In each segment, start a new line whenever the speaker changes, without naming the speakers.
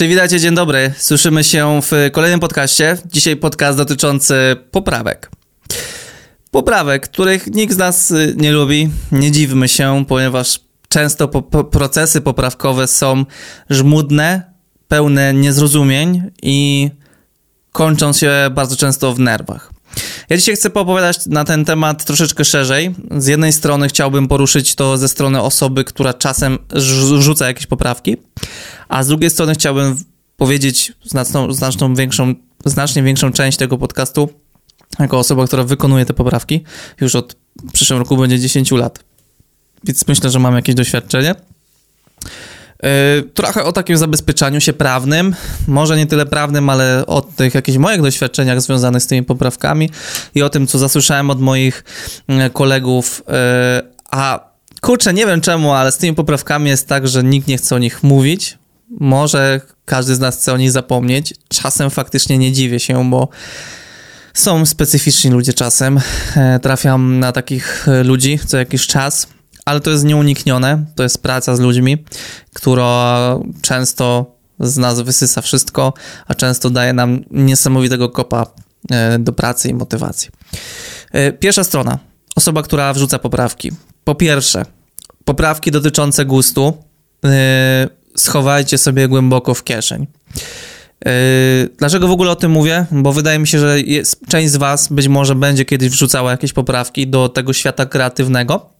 Czy witajcie, dzień dobry. Słyszymy się w kolejnym podcaście. Dzisiaj podcast dotyczący poprawek. Poprawek, których nikt z nas y, nie lubi. Nie dziwmy się, ponieważ często po procesy poprawkowe są żmudne, pełne niezrozumień i kończą się bardzo często w nerwach. Ja dzisiaj chcę poopowiadać na ten temat troszeczkę szerzej. Z jednej strony chciałbym poruszyć to ze strony osoby, która czasem rzuca jakieś poprawki, a z drugiej strony chciałbym powiedzieć znaczną, znaczną większą, znacznie większą część tego podcastu jako osoba, która wykonuje te poprawki. Już od przyszłym roku będzie 10 lat. Więc myślę, że mam jakieś doświadczenie. Yy, trochę o takim zabezpieczaniu się prawnym, może nie tyle prawnym, ale o tych jakichś moich doświadczeniach związanych z tymi poprawkami i o tym, co zasłyszałem od moich yy, kolegów. Yy, a kurczę, nie wiem czemu, ale z tymi poprawkami jest tak, że nikt nie chce o nich mówić. Może każdy z nas chce o nich zapomnieć. Czasem faktycznie nie dziwię się, bo są specyficzni ludzie czasem. Trafiam na takich ludzi co jakiś czas ale to jest nieuniknione. To jest praca z ludźmi, która często z nas wysysa wszystko, a często daje nam niesamowitego kopa e, do pracy i motywacji. E, pierwsza strona. Osoba, która wrzuca poprawki. Po pierwsze, poprawki dotyczące gustu e, schowajcie sobie głęboko w kieszeń. Dlaczego w ogóle o tym mówię? Bo wydaje mi się, że jest, część z Was być może będzie kiedyś wrzucała jakieś poprawki do tego świata kreatywnego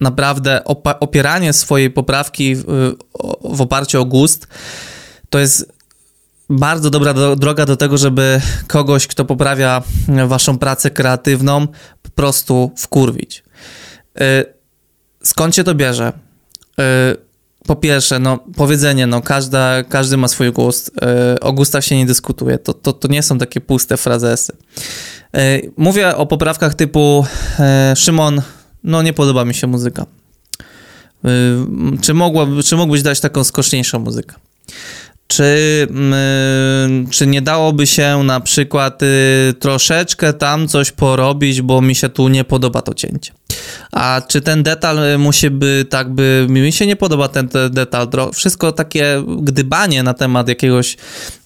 naprawdę opieranie swojej poprawki w, oparciu o gust to jest bardzo dobra do, droga do tego, żeby kogoś, kto poprawia waszą pracę kreatywną, po prostu wkurwić. E, skąd się to bierze? E, po pierwsze, no, powiedzenie, no, każda, każdy ma swój gust. O gustach się nie dyskutuje. To, to, to nie są takie puste frazesy. Mówię o poprawkach typu Szymon, no nie podoba mi się muzyka. Y, czy, mogła, czy mógłbyś dać taką skoczniejszą muzykę? Czy, czy nie dałoby się na przykład y, troszeczkę tam coś porobić, bo mi się tu nie podoba to cięcie? A czy ten detal musi by tak by, mi się nie podoba ten, ten detal, wszystko takie gdybanie na temat jakiegoś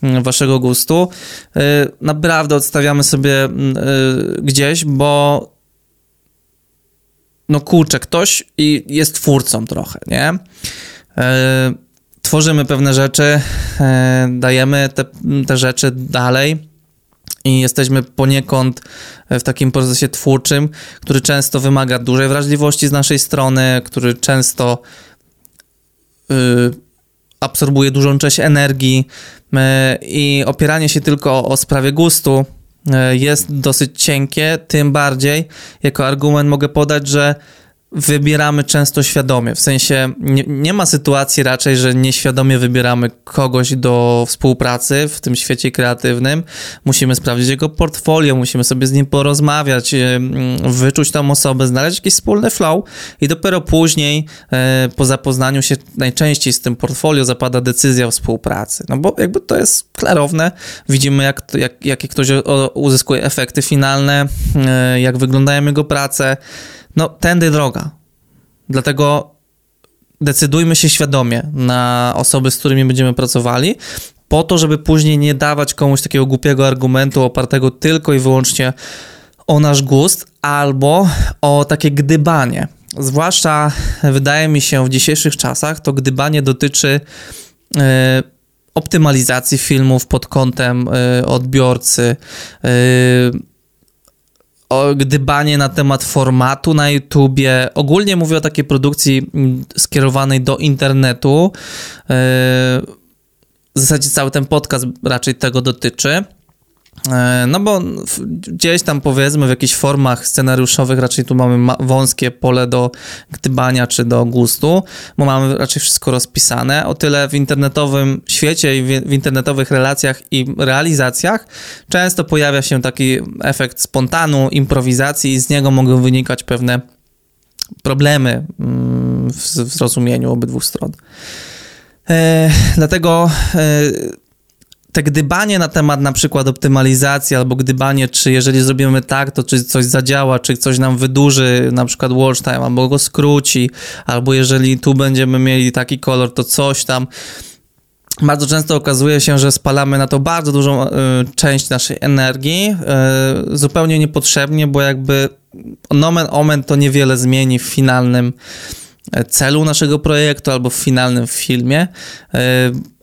mm, waszego gustu, y, naprawdę odstawiamy sobie gdzieś, bo no kurczę, ktoś i jest twórcą trochę, nie? E, tworzymy pewne rzeczy, e, dajemy te, te rzeczy dalej i jesteśmy poniekąd w takim procesie twórczym, który często wymaga dużej wrażliwości z naszej strony, który często y, absorbuje dużą część energii i opieranie się tylko o, sprawie gustu E, jest dosyć cienkie, tym bardziej jako argument mogę podać, że wybieramy często świadomie. W sensie nie, nie, ma sytuacji raczej, że nieświadomie wybieramy kogoś do współpracy w tym świecie kreatywnym. Musimy sprawdzić jego portfolio, musimy sobie z nim porozmawiać, wyczuć tą osobę, znaleźć jakiś wspólny flow i dopiero później e, po zapoznaniu się najczęściej z tym portfolio zapada decyzja o współpracy. No bo jakby to jest klarowne. Widzimy jak, jak, jakie ktoś uzyskuje efekty finalne, e, jak wyglądają jego prace, no, tędy droga. Dlatego decydujmy się świadomie na osoby, z którymi będziemy pracowali, po to, żeby później nie dawać komuś takiego głupiego argumentu opartego tylko i wyłącznie o nasz gust albo o takie gdybanie. Zwłaszcza wydaje mi się w dzisiejszych czasach to gdybanie dotyczy y, optymalizacji filmów pod kątem y, odbiorcy. Y, gdybanie na temat formatu na YouTubie. Ogólnie mówię o takiej produkcji mm, skierowanej do internetu. E, w zasadzie cały ten podcast raczej tego dotyczy. E, no bo gdzieś tam powiedzmy w jakichś formach scenariuszowych raczej tu mamy wąskie pole do gdybania czy do gustu, bo mamy raczej wszystko rozpisane. O tyle w internetowym świecie i w internetowych relacjach i realizacjach często pojawia się taki efekt spontanu, improwizacji i z niego mogą wynikać pewne problemy mm, w zrozumieniu obydwu stron. E, dlatego e, te gdybanie na temat na przykład optymalizacji albo gdybanie, czy jeżeli zrobimy tak, to czy coś zadziała, czy coś nam wydłuży na przykład watch time, albo go skróci, albo jeżeli tu będziemy mieli taki kolor, to coś tam. bardzo często okazuje się, że spalamy na to bardzo dużą y, część naszej energii, y, zupełnie niepotrzebnie, bo jakby nomen omen to niewiele zmieni w finalnym celu naszego projektu albo w finalnym filmie.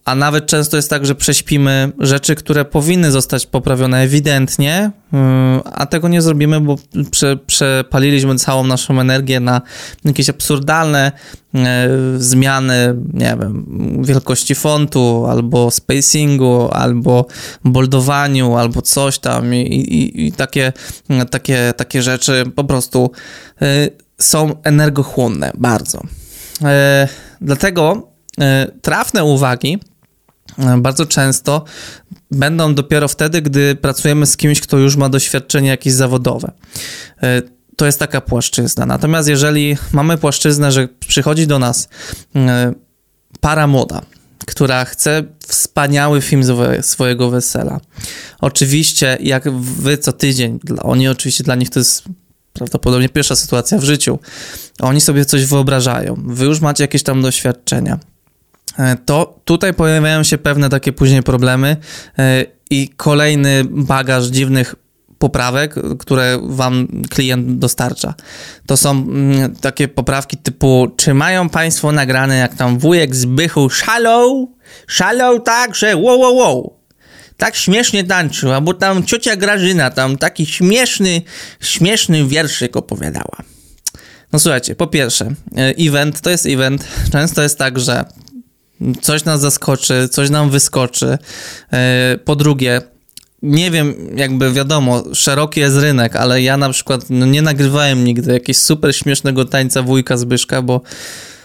A nawet często jest tak, że prześpimy rzeczy, które powinny zostać poprawione ewidentnie, yy, a tego nie zrobimy, bo prze, przepaliliśmy całą naszą energię na jakieś absurdalne yy, zmiany, nie wiem, wielkości fontu, albo spacingu, albo boldowaniu, albo coś tam i, i, i takie, takie, takie rzeczy po prostu yy, są energochłonne bardzo. Dlatego trafne uwagi E, bardzo często będą dopiero wtedy, gdy pracujemy z kimś, kto już ma doświadczenie jakieś zawodowe. E, to jest taka płaszczyzna. Natomiast jeżeli mamy płaszczyznę, że przychodzi do nas e, para młoda, która chce wspaniały film swojego wesela. Oczywiście, jak wy co tydzień, oni oczywiście dla nich to jest prawdopodobnie pierwsza sytuacja w życiu. Oni sobie coś wyobrażają. Wy już macie jakieś tam doświadczenia. E, to tutaj pojawiają się pewne takie później problemy e, i kolejny bagaż dziwnych poprawek, które wam klient dostarcza. To są mm, takie poprawki typu, czy mają państwo nagrane jak tam wujek Zbychu szalał, szalał tak, że wow, wow, wow. Tak śmiesznie tańczył, albo tam ciocia Grażyna tam taki śmieszny, śmieszny wierszyk opowiadała. No słuchajcie, po pierwsze, e, event to jest event. Często jest tak, że coś nas zaskoczy, coś nam wyskoczy. E, po drugie, nie wiem, jakby wiadomo, szeroki jest rynek, ale ja na przykład no, nie nagrywałem nigdy jakiegoś super śmiesznego tańca wujka Zbyszka, bo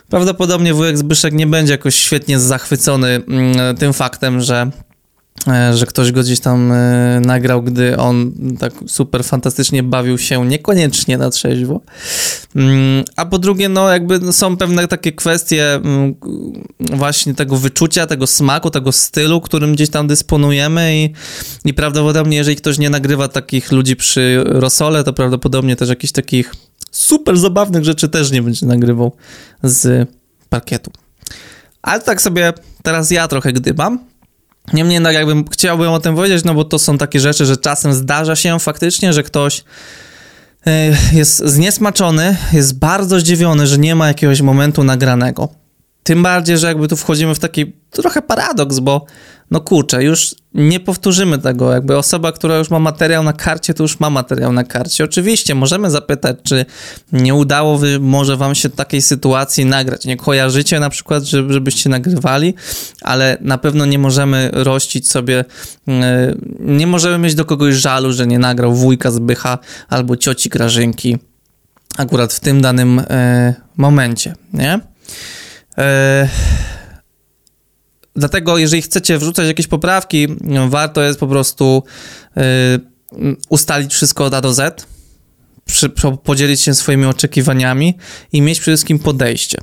prawdopodobnie wujek Zbyszek nie będzie jakoś świetnie zachwycony mm, tym faktem, że że ktoś go gdzieś tam e, nagrał, gdy on tak super fantastycznie bawił się, niekoniecznie na trzeźwo. Mm, a po drugie, no jakby są pewne takie kwestie mm, właśnie tego wyczucia, tego smaku, tego stylu, którym gdzieś tam dysponujemy i, i prawdopodobnie, jeżeli ktoś nie nagrywa takich ludzi przy rosole, to prawdopodobnie też jakichś takich super zabawnych rzeczy też nie będzie nagrywał z parkietu. Ale tak sobie teraz ja trochę gdybam, Niemniej jednak jakbym chciałbym o tym powiedzieć, no bo to są takie rzeczy, że czasem zdarza się faktycznie, że ktoś e, jest zniesmaczony, jest bardzo zdziwiony, że nie ma jakiegoś momentu nagranego. Tym bardziej, że jakby tu wchodzimy w taki trochę paradoks, bo no kurczę, już nie powtórzymy tego. Jakby osoba, która już ma materiał na karcie, to już ma materiał na karcie. Oczywiście możemy zapytać, czy nie udało wy, może wam się takiej sytuacji nagrać. Nie kojarzycie na przykład, żeby, żebyście nagrywali, ale na pewno nie możemy rościć sobie, e, nie możemy mieć do kogoś żalu, że nie nagrał wujka Zbycha albo cioci Grażynki akurat w tym danym e, momencie, nie? Dlatego, jeżeli chcecie wrzucać jakieś poprawki, warto jest po prostu e, ustalić wszystko od A do Z, przy, podzielić się swoimi oczekiwaniami i mieć przede wszystkim podejście.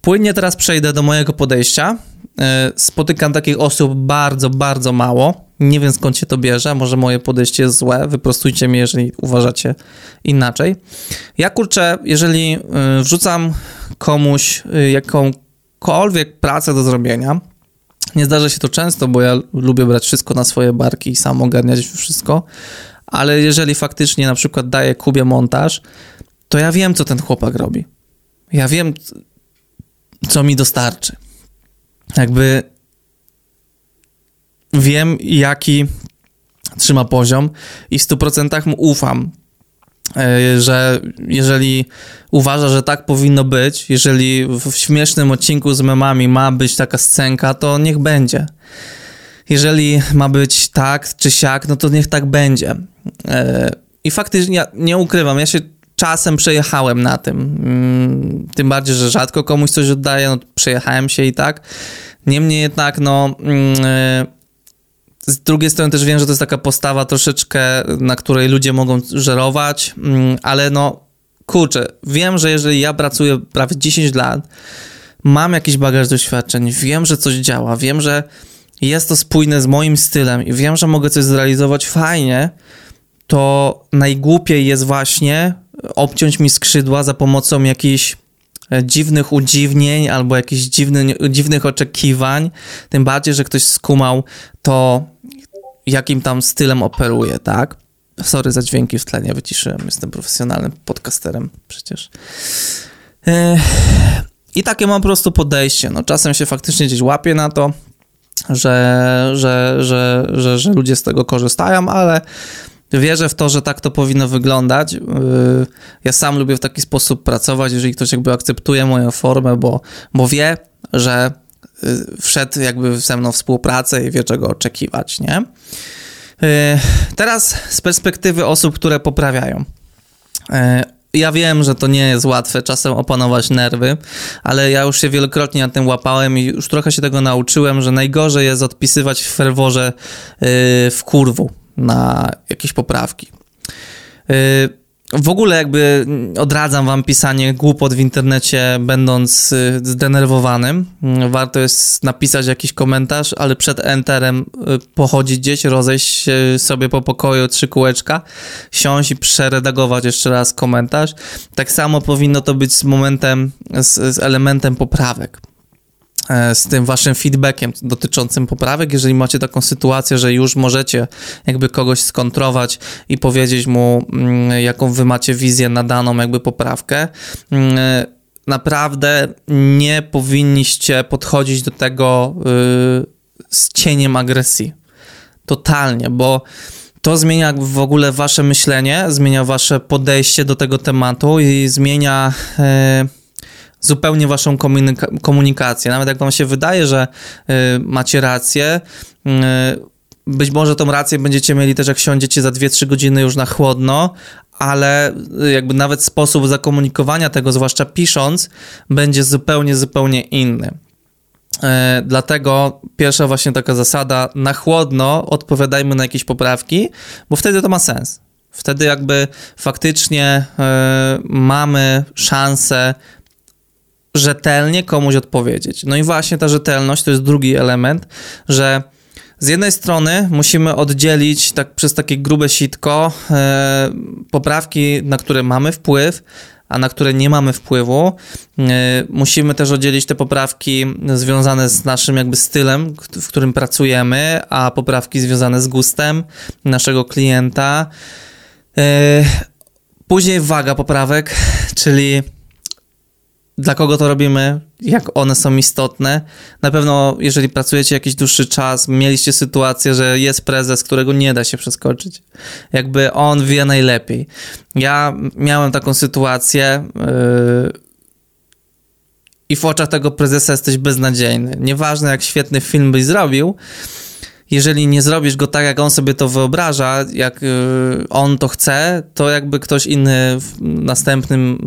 Płynnie teraz przejdę do mojego podejścia. E, spotykam takich osób bardzo, bardzo mało. Nie wiem skąd się to bierze, może moje podejście jest złe, wyprostujcie mnie, jeżeli uważacie inaczej. Ja kurczę, jeżeli wrzucam komuś y, jakąkolwiek pracę do zrobienia. Nie zdarza się to często, bo ja lubię brać wszystko na swoje barki i sam ogarniać wszystko, ale jeżeli faktycznie na przykład daję Kubie montaż, to ja wiem, co ten chłopak robi. Ja wiem, co mi dostarczy. Jakby wiem, jaki trzyma poziom i w 100% mu ufam. E, że jeżeli uważa, że tak powinno być, jeżeli w śmiesznym odcinku z memami ma być taka scenka, to niech będzie. Jeżeli ma być tak czy siak, no to niech tak będzie. E, I faktycznie, ja nie ukrywam, ja się czasem przejechałem na tym. Mm, tym bardziej, że rzadko komuś coś oddaję, no przejechałem się i tak. Niemniej jednak, no mm, e, z drugiej strony też wiem, że to jest taka postawa troszeczkę, na której ludzie mogą żerować, mm, ale no kurczę, wiem, że jeżeli ja pracuję prawie 10 lat, mam jakiś bagaż doświadczeń, wiem, że coś działa, wiem, że jest to spójne z moim stylem i wiem, że mogę coś zrealizować fajnie, to najgłupiej jest właśnie obciąć mi skrzydła za pomocą jakichś dziwnych udziwnień albo jakichś dziwny, dziwnych oczekiwań, tym bardziej, że ktoś skumał to, jakim tam stylem operuje, tak? Sorry za dźwięki w tle, nie wyciszyłem, jestem profesjonalnym podcasterem przecież. I takie mam po prostu podejście. No, czasem się faktycznie gdzieś łapię na to, że, że, że, że ludzie z tego korzystają, ale wierzę w to, że tak to powinno wyglądać. Yy, ja sam lubię w taki sposób pracować, jeżeli ktoś jakby akceptuje moją formę, bo, bo wie, że yy, wszedł jakby ze mną współpracę i wie, czego oczekiwać, nie? Yy, teraz z perspektywy osób, które poprawiają ja wiem, że to nie jest łatwe czasem opanować nerwy, ale ja już się wielokrotnie na tym łapałem i już trochę się tego nauczyłem, że najgorzej jest odpisywać w ferworze w kurwu na jakieś poprawki. Yy, w ogóle jakby odradzam wam pisanie głupot w internecie, będąc y, zdenerwowanym. Warto jest napisać jakiś komentarz, ale przed enterem y, pochodzić gdzieś, rozejść sobie po pokoju trzy kółeczka, siąść i przeredagować jeszcze raz komentarz. Tak samo powinno to być z momentem, z, z elementem poprawek. E, z tym waszym feedbackiem dotyczącym poprawek, jeżeli macie taką sytuację, że już możecie jakby kogoś skontrować i powiedzieć mu, mm, jaką wy macie wizję na daną jakby poprawkę, mm, naprawdę nie powinniście podchodzić do tego y, z cieniem agresji. Totalnie, bo to zmienia w ogóle wasze myślenie, zmienia wasze podejście do tego tematu i zmienia y, zupełnie waszą komunika komunikację. Nawet jak wam się wydaje, że y, macie rację, y, być może tą rację będziecie mieli też jak siądziecie za 2-3 godziny już na chłodno, ale y, jakby nawet sposób zakomunikowania tego, zwłaszcza pisząc, będzie zupełnie, zupełnie inny. E, dlatego pierwsza właśnie taka zasada, na chłodno odpowiadajmy na jakieś poprawki, bo wtedy to ma sens. Wtedy jakby faktycznie e, mamy szansę rzetelnie komuś odpowiedzieć. No i właśnie ta rzetelność to jest drugi element, że z jednej strony musimy oddzielić tak przez takie grube sitko e, poprawki, na które mamy wpływ, a na które nie mamy wpływu. E, musimy też oddzielić te poprawki związane z naszym jakby stylem, w którym pracujemy, a poprawki związane z gustem naszego klienta. E, później waga poprawek, czyli dla kogo to robimy, jak one są istotne. Na pewno, jeżeli pracujecie jakiś dłuższy czas, mieliście sytuację, że jest prezes, którego nie da się przeskoczyć. Jakby on wie najlepiej. Ja miałem taką sytuację. Yy, I w oczach tego prezesa jesteś beznadziejny. Nieważne, jak świetny film byś zrobił, jeżeli nie zrobisz go tak, jak on sobie to wyobraża, jak yy, on to chce, to jakby ktoś inny w następnym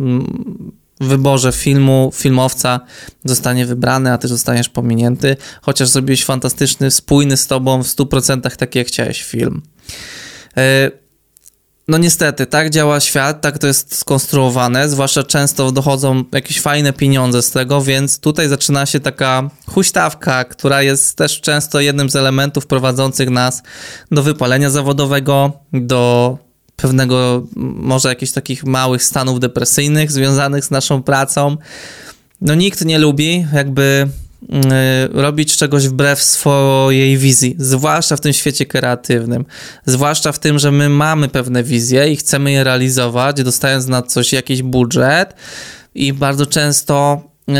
wyborze filmu, filmowca zostanie wybrany, a ty zostaniesz pominięty, chociaż zrobiłeś fantastyczny, spójny z tobą w 100% taki jak chciałeś film. E, no niestety, tak działa świat, tak to jest skonstruowane, zwłaszcza często dochodzą jakieś fajne pieniądze z tego, więc tutaj zaczyna się taka huśtawka, która jest też często jednym z elementów prowadzących nas do wypalenia zawodowego, do pewnego, może jakichś takich małych stanów depresyjnych związanych z naszą pracą. No nikt nie lubi jakby y, robić czegoś wbrew swojej wizji, zwłaszcza w tym świecie kreatywnym, zwłaszcza w tym, że my mamy pewne wizje i chcemy je realizować, dostając na coś jakiś budżet i bardzo często yy,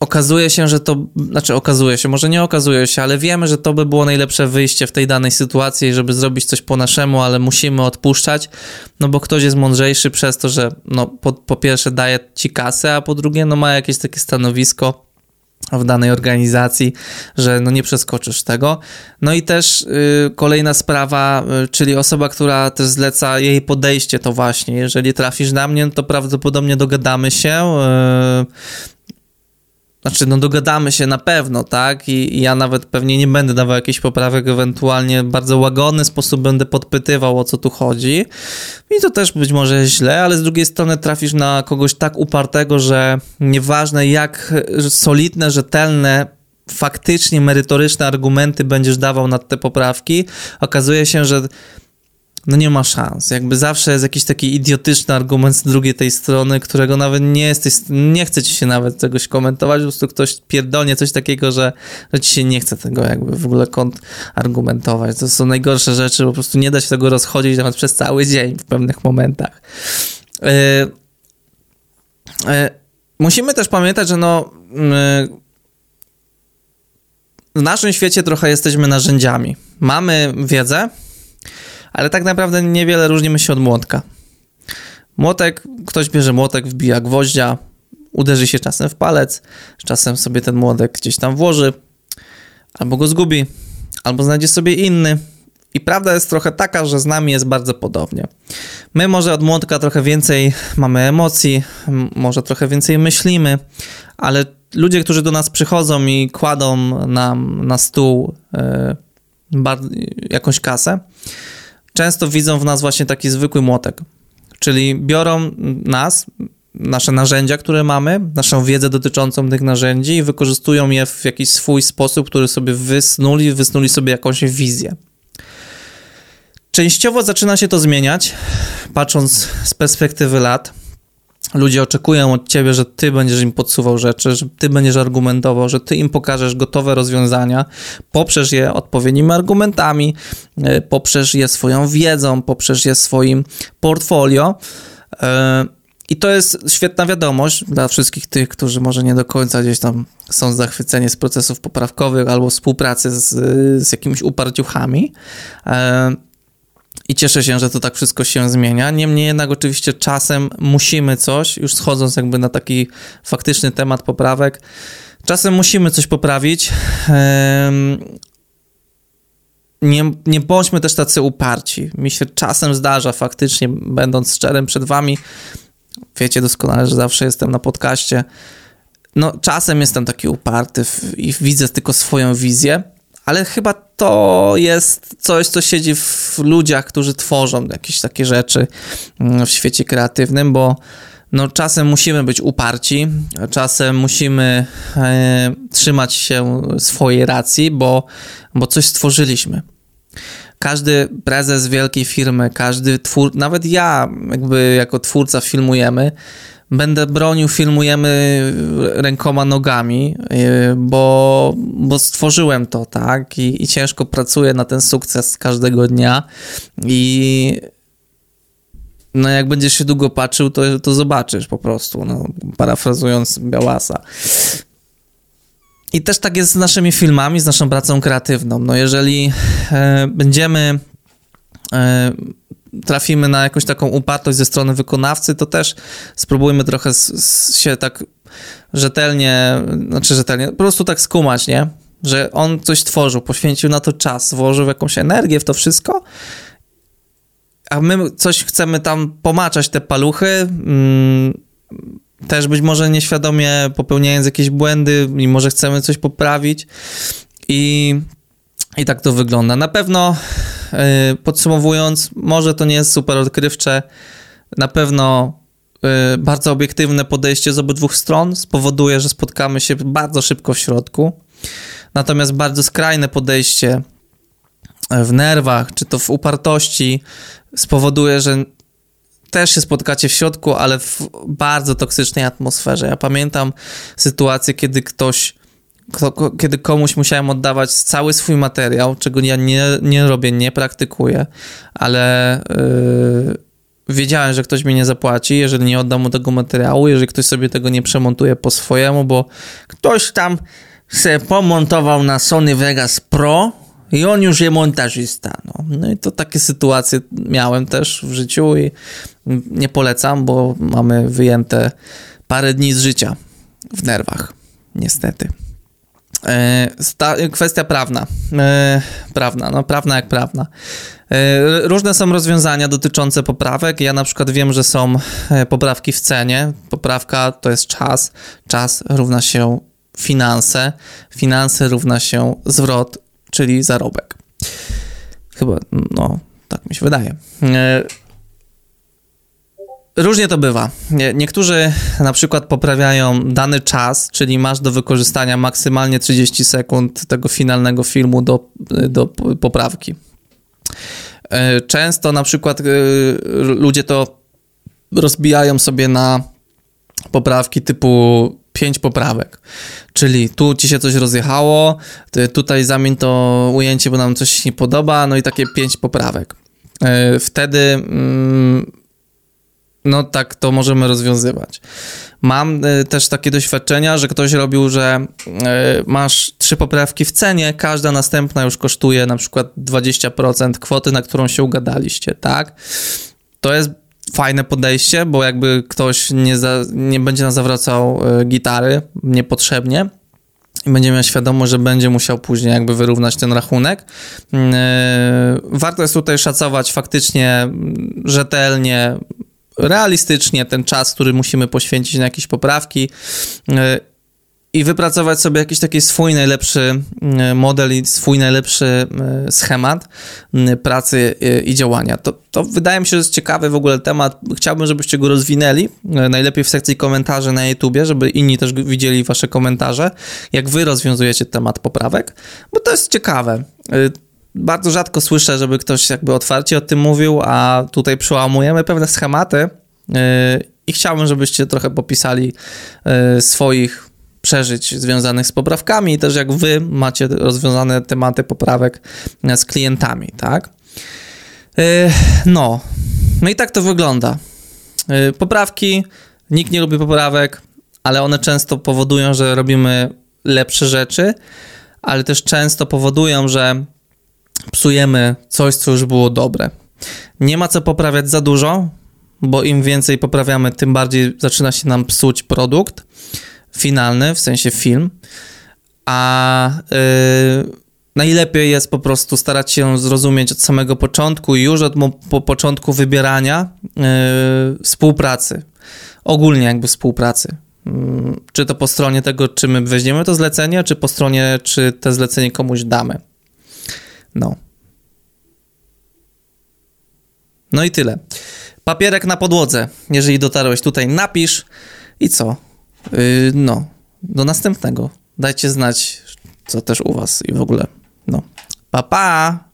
okazuje się, że to, znaczy okazuje się, może nie okazuje się, ale wiemy, że to by było najlepsze wyjście w tej danej sytuacji, żeby zrobić coś po naszemu, ale musimy odpuszczać, no bo ktoś jest mądrzejszy przez to, że no po, po pierwsze daje ci kasę, a po drugie no ma jakieś takie stanowisko w danej organizacji, że no nie przeskoczysz tego. No i też y, kolejna sprawa, y, czyli osoba, która też zleca jej podejście to właśnie, jeżeli trafisz na mnie, to prawdopodobnie dogadamy się, y, znaczy, no dogadamy się na pewno, tak? I, I, ja nawet pewnie nie będę dawał jakichś poprawek, ewentualnie w bardzo łagodny sposób będę podpytywał, o co tu chodzi. I to też być może źle, ale z drugiej strony trafisz na kogoś tak upartego, że nieważne jak solidne, rzetelne faktycznie merytoryczne argumenty będziesz dawał nad te poprawki, okazuje się, że no nie ma szans. Jakby zawsze jest jakiś taki idiotyczny argument z drugiej tej strony, którego nawet nie jesteś, nie chce ci się nawet czegoś komentować, po prostu ktoś pierdolnie coś takiego, że, że ci się nie chce tego jakby w ogóle kont argumentować. To są najgorsze rzeczy, po prostu nie da się tego rozchodzić nawet przez cały dzień w pewnych momentach. Yy, yy, musimy też pamiętać, że no yy, w naszym świecie trochę jesteśmy narzędziami. Mamy wiedzę, ale tak naprawdę niewiele różnimy się od młotka. Młotek, ktoś bierze młotek, wbija gwoździa, uderzy się czasem w palec, czasem sobie ten młotek gdzieś tam włoży, albo go zgubi, albo znajdzie sobie inny. I prawda jest trochę taka, że z nami jest bardzo podobnie. My może od młotka trochę więcej mamy emocji, może trochę więcej myślimy, ale ludzie, którzy do nas przychodzą i kładą nam na stół yy, jakąś kasę, często widzą w nas właśnie taki zwykły młotek. Czyli biorą nas, nasze narzędzia, które mamy, naszą wiedzę dotyczącą tych narzędzi i wykorzystują je w jakiś swój sposób, który sobie wysnuli, wysnuli sobie jakąś wizję. Częściowo zaczyna się to zmieniać, patrząc z perspektywy lat. Ludzie oczekują od ciebie, że ty będziesz im podsuwał rzeczy, że ty będziesz argumentował, że ty im pokażesz gotowe rozwiązania, poprzesz je odpowiednimi argumentami, e, poprzesz je swoją wiedzą, poprzesz je swoim portfolio. E, I to jest świetna wiadomość dla wszystkich tych, którzy może nie do końca gdzieś tam są zachwyceni z procesów poprawkowych albo współpracy z, z jakimiś uparciuchami. I cieszę się, że to tak wszystko się zmienia. Niemniej jednak oczywiście czasem musimy coś, już schodząc jakby na taki faktyczny temat poprawek, czasem musimy coś poprawić. Nie, nie bądźmy też tacy uparci. Mi się czasem zdarza faktycznie, będąc szczerym przed wami, wiecie doskonale, że zawsze jestem na podcaście, no czasem jestem taki uparty i widzę tylko swoją wizję, ale chyba to jest coś, co siedzi w ludziach, którzy tworzą jakieś takie rzeczy mm, w świecie kreatywnym, bo no, czasem musimy być uparci, czasem musimy e, trzymać się swojej racji, bo, bo coś stworzyliśmy. Każdy prezes wielkiej firmy, każdy twór, nawet ja, jakby jako twórca filmujemy, będę bronił, filmujemy rękoma, nogami, y, bo, bo stworzyłem to, tak? I, I ciężko pracuję na ten sukces każdego dnia. I no jak będziesz się długo patrzył, to, to zobaczysz po prostu, no, parafrazując Białasa. I też tak jest z naszymi filmami, z naszą pracą kreatywną. No jeżeli e, będziemy e, trafimy na jakąś taką upartość ze strony wykonawcy, to też spróbujmy trochę się tak rzetelnie, znaczy rzetelnie, po prostu tak skumać, nie? Że on coś tworzył, poświęcił na to czas, włożył jakąś energię w to wszystko, a my coś chcemy tam pomaczać te paluchy, mm, też być może nieświadomie popełniając jakieś błędy i może chcemy coś poprawić i, i tak to wygląda. Na pewno E, podsumowując, może to nie jest super odkrywcze, na pewno e, bardzo obiektywne podejście z obydwu stron spowoduje, że spotkamy się bardzo szybko w środku. Natomiast bardzo skrajne podejście w nerwach, czy to w upartości, spowoduje, że też się spotkacie w środku, ale w bardzo toksycznej atmosferze. Ja pamiętam sytuację, kiedy ktoś kiedy komuś musiałem oddawać cały swój materiał, czego ja nie, nie robię, nie praktykuję, ale yy, wiedziałem, że ktoś mi nie zapłaci, jeżeli nie oddam mu tego materiału, jeżeli ktoś sobie tego nie przemontuje po swojemu, bo ktoś tam się pomontował na Sony Vegas Pro i on już jest montażysta. No. no i to takie sytuacje miałem też w życiu i nie polecam, bo mamy wyjęte parę dni z życia w nerwach, niestety. E, kwestia prawna. E, prawna, no prawna jak prawna. E, różne są rozwiązania dotyczące poprawek. Ja na przykład wiem, że są poprawki w cenie. Poprawka to jest czas. Czas równa się finanse. Finanse równa się zwrot, czyli zarobek. Chyba, no, tak mi się wydaje. Różnie to bywa. Niektórzy na przykład poprawiają dany czas, czyli masz do wykorzystania maksymalnie 30 sekund tego finalnego filmu do, do poprawki. E, często na przykład e, ludzie to rozbijają sobie na poprawki typu pięć poprawek. Czyli tu ci się coś rozjechało, tutaj zamień to ujęcie, bo nam coś się nie podoba, no i takie pięć poprawek. E, wtedy mm, no tak to możemy rozwiązywać. Mam y, też takie doświadczenia, że ktoś robił, że y, masz trzy poprawki w cenie, każda następna już kosztuje na przykład 20% kwoty, na którą się ugadaliście, tak? To jest fajne podejście, bo jakby ktoś nie, za, nie będzie nam zawracał y, gitary niepotrzebnie, i będzie miał świadomość, że będzie musiał później jakby wyrównać ten rachunek. Warto jest tutaj szacować faktycznie rzetelnie realistycznie ten czas, który musimy poświęcić na jakieś poprawki e, i wypracować sobie jakiś taki swój najlepszy e, model i swój najlepszy e, schemat pracy i działania. To, to wydaje mi się, że jest ciekawy w ogóle temat. Chciałbym, żebyście go rozwinęli, najlepiej w sekcji komentarzy na YouTubie, żeby inni też widzieli wasze komentarze, jak wy rozwiązujecie temat poprawek, bo to jest ciekawe bardzo rzadko słyszę, żeby ktoś jakby otwarcie o tym mówił, a tutaj przełamujemy pewne schematy i chciałbym, żebyście trochę popisali swoich przeżyć związanych z poprawkami i też jak wy macie rozwiązane tematy poprawek z klientami, tak? Yy, no. No i tak to wygląda. Poprawki, nikt nie lubi poprawek, ale one często powodują, że robimy lepsze rzeczy, ale też często powodują, że psujemy coś, co już było dobre. Nie ma co poprawiać za dużo, bo im więcej poprawiamy, tym bardziej zaczyna się nam psuć produkt finalny, w sensie film. A yy, najlepiej jest po prostu starać się zrozumieć od samego początku, już od po początku wybierania yy, współpracy. Ogólnie jakby współpracy. Yy, czy to po stronie tego, czy my weźmiemy to zlecenie, czy po stronie, czy te zlecenie komuś damy. No. No i tyle. Papierek na podłodze. Jeżeli dotarłeś tutaj, napisz i co? Yy, no, do następnego. Dajcie znać, co też u was i w ogóle. No. Pa, pa!